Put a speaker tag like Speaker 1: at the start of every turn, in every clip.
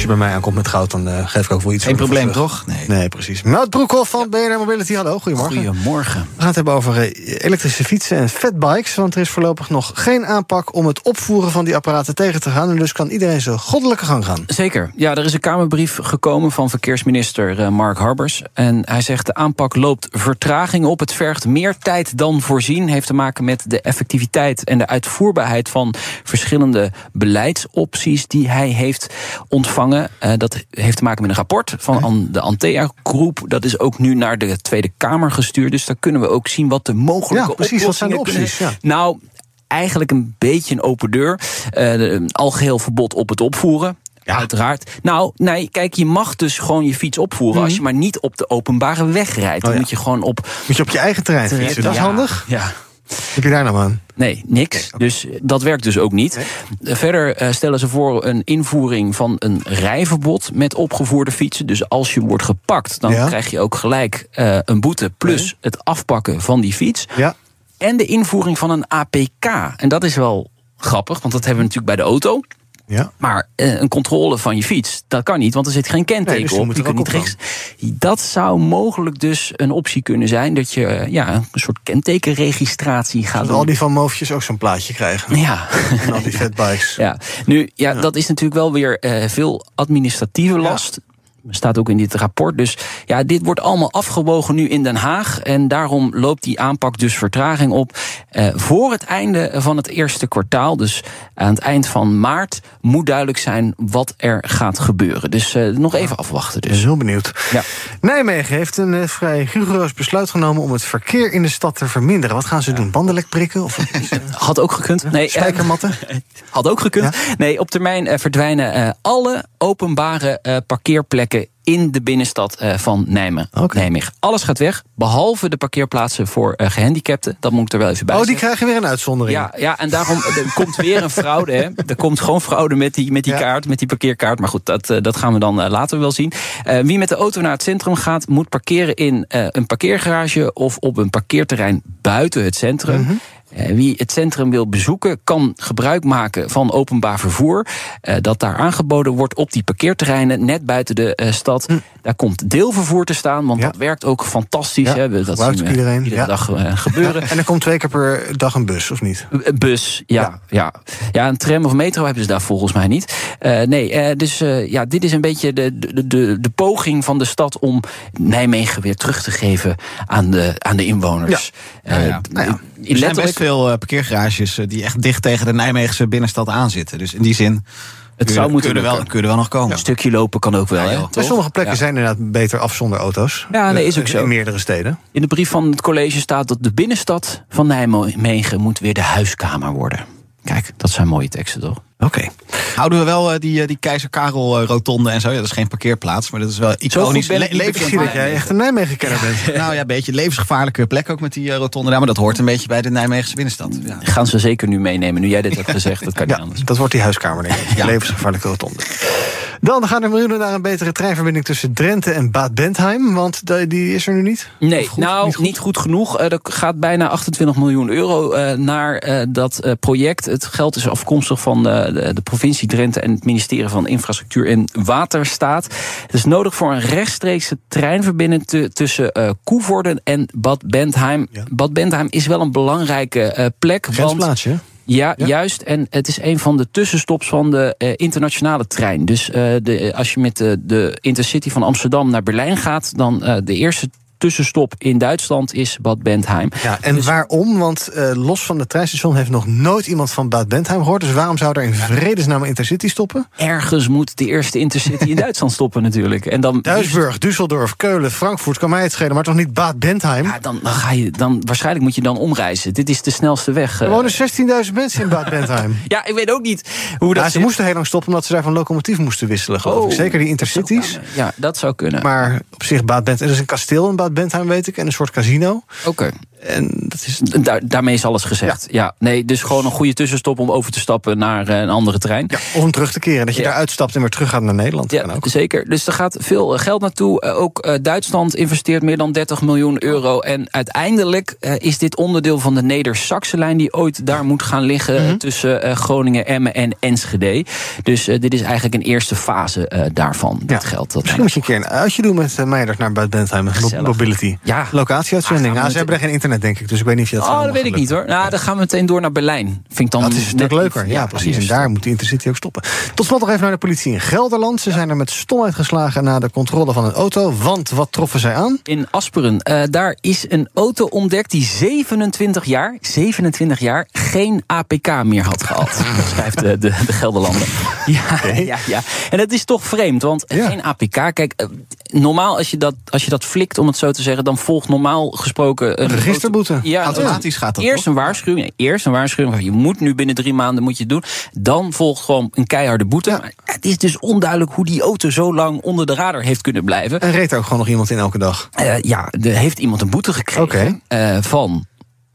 Speaker 1: Als je bij mij aankomt met goud, dan uh, geef ik ook wel iets
Speaker 2: Geen probleem, toch? Nee.
Speaker 1: Nee, precies. Nout Broekhoff van BNR Mobility. Hallo, goedemorgen.
Speaker 2: Goedemorgen.
Speaker 1: We gaan het hebben over eh, elektrische fietsen en fatbikes. Want er is voorlopig nog geen aanpak om het opvoeren van die apparaten tegen te gaan. En dus kan iedereen zijn goddelijke gang gaan.
Speaker 2: Zeker. Ja, er is een Kamerbrief gekomen van verkeersminister eh, Mark Harbers. En hij zegt de aanpak loopt vertraging op. Het vergt meer tijd dan voorzien. Heeft te maken met de effectiviteit en de uitvoerbaarheid van verschillende beleidsopties die hij heeft ontvangen. Uh, dat heeft te maken met een rapport van an de Antea Groep. Dat is ook nu naar de Tweede Kamer gestuurd. Dus daar kunnen we ook zien wat de mogelijke
Speaker 1: Ja, precies. Wat zijn de opties? Ja.
Speaker 2: Nou, eigenlijk een beetje een open deur. Eh, de- algeheel verbod op het opvoeren. Uiteraard. Nou, nee, kijk, je mag dus gewoon je fiets opvoeren als je maar niet op de openbare weg rijdt. Dan
Speaker 1: Mhm. Oh ja.
Speaker 2: moet je gewoon op.
Speaker 1: Moet je op je eigen terrein fietsen. Dat is
Speaker 2: Ja,
Speaker 1: handig.
Speaker 2: Ja.
Speaker 1: Heb je daar nou aan?
Speaker 2: Nee, niks. Dus dat werkt dus ook niet. Eh, Verder eh, stellen ze voor een invoering van een rijverbod met opgevoerde fietsen. Dus als je wordt gepakt, dan
Speaker 1: Ja.
Speaker 2: krijg je ook gelijk eh, een boete plus het afpakken van die fiets.
Speaker 1: Ja.
Speaker 2: En de invoering van een APK. En dat is wel grappig, want dat hebben we natuurlijk bij de auto.
Speaker 1: Ja.
Speaker 2: Maar eh, een controle van je fiets, dat kan niet, want er zit geen kenteken
Speaker 1: Nee, dus die
Speaker 2: op. Je kunt niet rechts. Dat zou mogelijk dus een optie kunnen zijn, dat je eh, ja, een soort kentekenregistratie gaat doen.
Speaker 1: al die van moofjes ook zo'n plaatje krijgen.
Speaker 2: Ja.
Speaker 1: En al die fatbikes.
Speaker 2: Ja, nu, ja, dat is natuurlijk wel weer eh, veel administratieve last. Staat ook in dit rapport. Dus ja, dit wordt allemaal afgewogen nu in Den Haag. En daarom loopt die aanpak dus vertraging op. Eh, voor het einde van het eerste kwartaal, dus aan het eind van maart, moet duidelijk zijn wat er gaat gebeuren. Dus eh, nog even afwachten.
Speaker 1: Ik ben
Speaker 2: Dus.
Speaker 1: heel benieuwd.
Speaker 2: Ja.
Speaker 1: Nijmegen heeft een eh, vrij rigoureus besluit genomen om het verkeer in de stad te verminderen. Wat gaan ze doen? Bandenlek prikken? Of
Speaker 2: Had ook gekund. Nee,
Speaker 1: spijkermatten?
Speaker 2: Had ook gekund. Nee, op termijn eh, verdwijnen eh, alle openbare eh, parkeerplekken in de binnenstad eh, van Nijmegen. Nijmegen. Alles gaat weg, behalve de parkeerplaatsen voor eh, gehandicapten. Dat moet ik er wel even bij
Speaker 1: Oh, die
Speaker 2: zeggen.
Speaker 1: krijgen weer een uitzondering.
Speaker 2: Ja, ja, en daarom er komt weer een fraude. Hè. Er komt gewoon fraude met die, met die
Speaker 1: Ja.
Speaker 2: kaart, met die parkeerkaart. Maar goed, dat, dat gaan we dan later wel zien. Wie met de auto naar het centrum gaat, moet parkeren in een parkeergarage of op een parkeerterrein buiten het centrum.
Speaker 1: Mhm.
Speaker 2: Wie het centrum wil bezoeken, kan gebruik maken van openbaar vervoer. eh, dat daar aangeboden wordt op die parkeerterreinen, net buiten de eh, stad. Daar komt deelvervoer te staan, want
Speaker 1: Hm. Ja.
Speaker 2: dat werkt ook fantastisch.
Speaker 1: Ja,
Speaker 2: hè. We- Dat zien we
Speaker 1: iedereen,
Speaker 2: iedere
Speaker 1: ja.
Speaker 2: dag eh, gebeuren.
Speaker 1: En er komt twee keer per dag een bus, of niet?
Speaker 2: Eh, Bus, ja, ja. Ja, een tram of metro hebben ze daar volgens mij niet. Eh, nee, eh, dus eh, ja, dit is een beetje de, de, de, de poging van de stad om Nijmegen weer terug te geven aan de, aan de inwoners.
Speaker 3: Ja, ja.
Speaker 2: Eh,
Speaker 3: Nou ja.
Speaker 2: in
Speaker 3: Er zijn
Speaker 2: letterlijk,
Speaker 3: best veel eh, parkeergarages eh, die echt dicht tegen de Nijmeegse binnenstad aanzitten. Dus in die zin
Speaker 2: het
Speaker 3: kun
Speaker 2: zou moeten
Speaker 3: kun er wel, kun je er wel nog komen.
Speaker 2: Een stukje lopen kan ook wel,
Speaker 3: Ja,
Speaker 2: hè?
Speaker 1: sommige plekken
Speaker 2: Ja.
Speaker 1: zijn inderdaad beter af zonder auto's.
Speaker 2: Ja, nee, is
Speaker 1: Eh,
Speaker 2: ook zo.
Speaker 1: In meerdere steden.
Speaker 2: In de brief van het college staat dat de binnenstad van Nijmegen moet weer de huiskamer worden. Kijk, dat zijn mooie teksten, toch?
Speaker 1: Oké.
Speaker 3: Houden we wel eh, die, eh, die Keizer Karel eh, rotonde en zo. Ja, dat is geen parkeerplaats, maar dat is wel iconisch. Le- levensgevaarlijk.
Speaker 1: jij echt een Nijmegen-kenner bent.
Speaker 3: Nou ja, een beetje levensgevaarlijke plek ook met die rotonde daar. Maar dat hoort een beetje bij de Nijmeegse binnenstad. Ja.
Speaker 2: Gaan ze zeker nu meenemen. Nu jij dit hebt gezegd, dat kan niet anders.
Speaker 1: dat wordt die huiskamer, denk ik.
Speaker 3: Ja.
Speaker 1: Levensgevaarlijke rotonde. Dan gaan er miljoenen naar een betere treinverbinding tussen Drenthe en Bad Bentheim. Want die- is er nu niet.
Speaker 2: Nee,
Speaker 1: goed?
Speaker 2: nou,
Speaker 1: Niet
Speaker 2: niet
Speaker 1: goed?
Speaker 2: genoeg. Eh, er gaat bijna 28 miljoen euro eh, naar eh, dat project. Het geld is afkomstig van de, de provincie Drenthe en het ministerie van Infrastructuur en Waterstaat. Het is nodig voor een rechtstreekse treinverbinding te- tussen Koevoorden en Bad Bentheim.
Speaker 1: Ja.
Speaker 2: Bad Bentheim is wel een belangrijke plek. Want
Speaker 1: Grensplaatsje. hè?
Speaker 2: Ja,
Speaker 1: Ja.
Speaker 2: juist. En het is een van de tussenstops van de eh, internationale trein. Dus eh, de, als je met de, de Intercity van Amsterdam naar Berlijn gaat, dan eh, de eerste tussenstop in Duitsland is Bad Bentheim.
Speaker 1: Ja, en
Speaker 2: Dus-
Speaker 1: waarom? Want eh, los van de treinstation heeft nog nooit iemand van Bad Bentheim gehoord. Dus waarom zou er in vredesnaam Intercity stoppen?
Speaker 2: Ergens moet de eerste Intercity in Duitsland stoppen natuurlijk. En dan,
Speaker 1: Duisburg, Düsseldorf, Keulen, Frankfurt, kan mij het schelen, maar toch niet Bad Bentheim?
Speaker 2: Ja, dan, dan ga je, dan, waarschijnlijk moet je dan omreizen. Dit is de snelste weg.
Speaker 1: Er
Speaker 2: eh.
Speaker 1: wonen 16.000 mensen in Bad Bentheim.
Speaker 2: ja, ik weet ook niet hoe dat
Speaker 1: Ja, ze
Speaker 2: zit.
Speaker 1: moesten heel lang stoppen omdat ze daar van locomotief moesten wisselen, geloof ik.
Speaker 2: Oh,
Speaker 1: Zeker die
Speaker 2: dat
Speaker 1: intercities.
Speaker 2: Ja, dat zou kunnen.
Speaker 1: Maar op zich, Bad Bentheim, er is een kasteel in Bad Bentheim, weet ik, en een soort casino.
Speaker 2: Oké.
Speaker 1: En dat is...
Speaker 2: Daar, daarmee is alles gezegd. Ja. nee, dus gewoon een goede tussenstop om over te stappen naar eh, een andere trein.
Speaker 1: Ja, of om terug te keren. Dat je
Speaker 2: Ja.
Speaker 1: daar uitstapt en weer terug gaat naar Nederland.
Speaker 2: Ja,
Speaker 1: ook.
Speaker 2: zeker. Dus er gaat veel eh, geld naartoe. Eh, Ook Duitsland investeert meer dan 30 miljoen euro. En uiteindelijk is dit onderdeel van de Neder-Saxe-lijn... die ooit daar moet gaan liggen eh, tussen Groningen, Emmen en Enschede. Dus dit is eigenlijk een eerste fase daarvan. Dat geld. Dat
Speaker 1: Misschien moet je een keer een uitje doen met uh, Meijers naar Bad Bentheim. Mobility.
Speaker 2: Ja.
Speaker 1: Locatieuitzending.
Speaker 2: Ah,
Speaker 1: ze hebben er geen internet, denk ik. Dus ik weet niet of je dat
Speaker 2: Oh, dat weet ik niet hoor. Nou, dan gaan we meteen door naar Berlijn. Vind ik dan
Speaker 1: Dat is een stuk leuker. Ja, precies. En daar moet de Intercity ook stoppen. Tot slot nog even naar de politie in Gelderland. Ze zijn er met stomheid geslagen na de controle van een auto. Want wat troffen zij aan?
Speaker 2: In Asperen, eh, daar is een auto ontdekt die 27 jaar, 27 jaar geen APK meer had gehad. Dat schrijft de, de, de Gelderlander. Ja, ja, ja. En dat is toch vreemd, want geen APK. Kijk, eh, normaal als je, dat, als je dat flikt, om het zo te zeggen, dan volgt normaal gesproken een auto- Ja,
Speaker 3: Automatisch gaat dat,
Speaker 2: Eerst
Speaker 3: toch?
Speaker 2: een waarschuwing. Eerst een waarschuwing. Je moet nu binnen drie maanden moet je het doen. Dan volgt gewoon een keiharde boete. Het is dus onduidelijk hoe die auto zo lang onder de radar heeft kunnen blijven.
Speaker 1: En reed er ook gewoon nog iemand in elke dag.
Speaker 2: Eh, ja, er heeft iemand een boete gekregen eh, van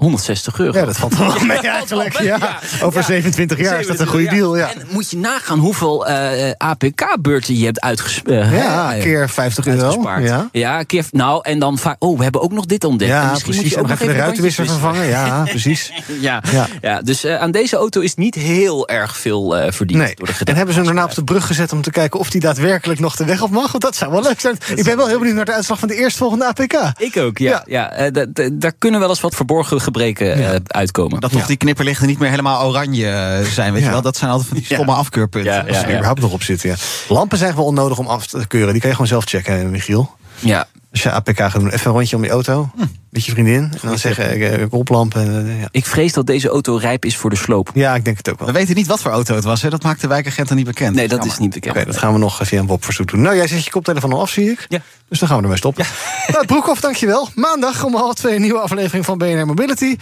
Speaker 2: 160 euro.
Speaker 1: Ja, dat valt wel mee eigenlijk. Ja. Over 27 jaar is dat een goede deal. Ja,
Speaker 2: En moet je nagaan hoeveel eh, APK-beurten je hebt uitgespeeld.
Speaker 1: ja keer 50 euro. Ja.
Speaker 2: ja, keer. Nou, en dan vaak. Oh, we hebben ook nog dit ontdekt. En
Speaker 1: Ja,
Speaker 2: misschien moet
Speaker 1: precies.
Speaker 2: je
Speaker 1: En
Speaker 2: ook
Speaker 1: nog even de ruitenwisser vervangen. Ja, precies.
Speaker 2: Ja,
Speaker 1: Ja.
Speaker 2: ja. dus eh, aan deze auto is niet heel erg veel eh verdiend.
Speaker 1: Nee.
Speaker 2: Door de
Speaker 1: En hebben ze hem daarna op de brug gezet om te kijken of die daadwerkelijk nog de weg op mag? Want dat zou wel leuk zijn. Ik ben wel heel benieuwd naar de uitslag van de eerstvolgende APK.
Speaker 2: Ik ook, ja. ja. eh, da- da- daar kunnen wel eens wat verborgen gebreken eh, uitkomen.
Speaker 3: Dat toch die knipperlichten niet meer helemaal oranje eh, zijn, weet
Speaker 1: Ja.
Speaker 3: je wel? Dat zijn altijd van die stomme afkeurpunten.
Speaker 1: Als ze er überhaupt nog op zitten. Ja. Lampen zijn wel onnodig om af te keuren. Die kan je gewoon zelf checken, eh, Michiel.
Speaker 2: ja.
Speaker 1: Als je APK gaat doen, even een rondje om je auto. Met je vriendin. En dan zeggen, eh, eh, koplampen. eh, ja.
Speaker 2: Ik vrees dat deze auto rijp is voor de sloop.
Speaker 1: ja, ik denk het ook wel.
Speaker 3: We weten niet wat voor auto het was, hè? dat maakt de wijkagenten niet bekend.
Speaker 2: Nee, dat
Speaker 3: Jammer.
Speaker 2: is niet bekend.
Speaker 1: Oké, dat gaan we nog via een Bob-verzoek doen. Nou, jij zet je koptelefoon al af, zie ik.
Speaker 2: Ja.
Speaker 1: Dus dan gaan we ermee stoppen. Nou, Broekhoff, dankjewel. Maandag om half twee een nieuwe aflevering van BNR Mobility.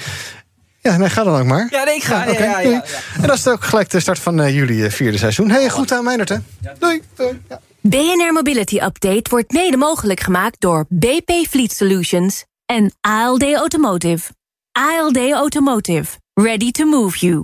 Speaker 1: Ja, nee, ga dan ook maar.
Speaker 2: Ja, nee, ik ga.
Speaker 1: Ja. En dat is ook gelijk de start van eh, jullie eh, vierde seizoen. Hey, goed aan Meijnerd, hè? Doei. doei.
Speaker 4: BNR Mobility Update wordt mede mogelijk gemaakt door BP Fleet Solutions en ALD Automotive. ALD Automotive. Ready to move you.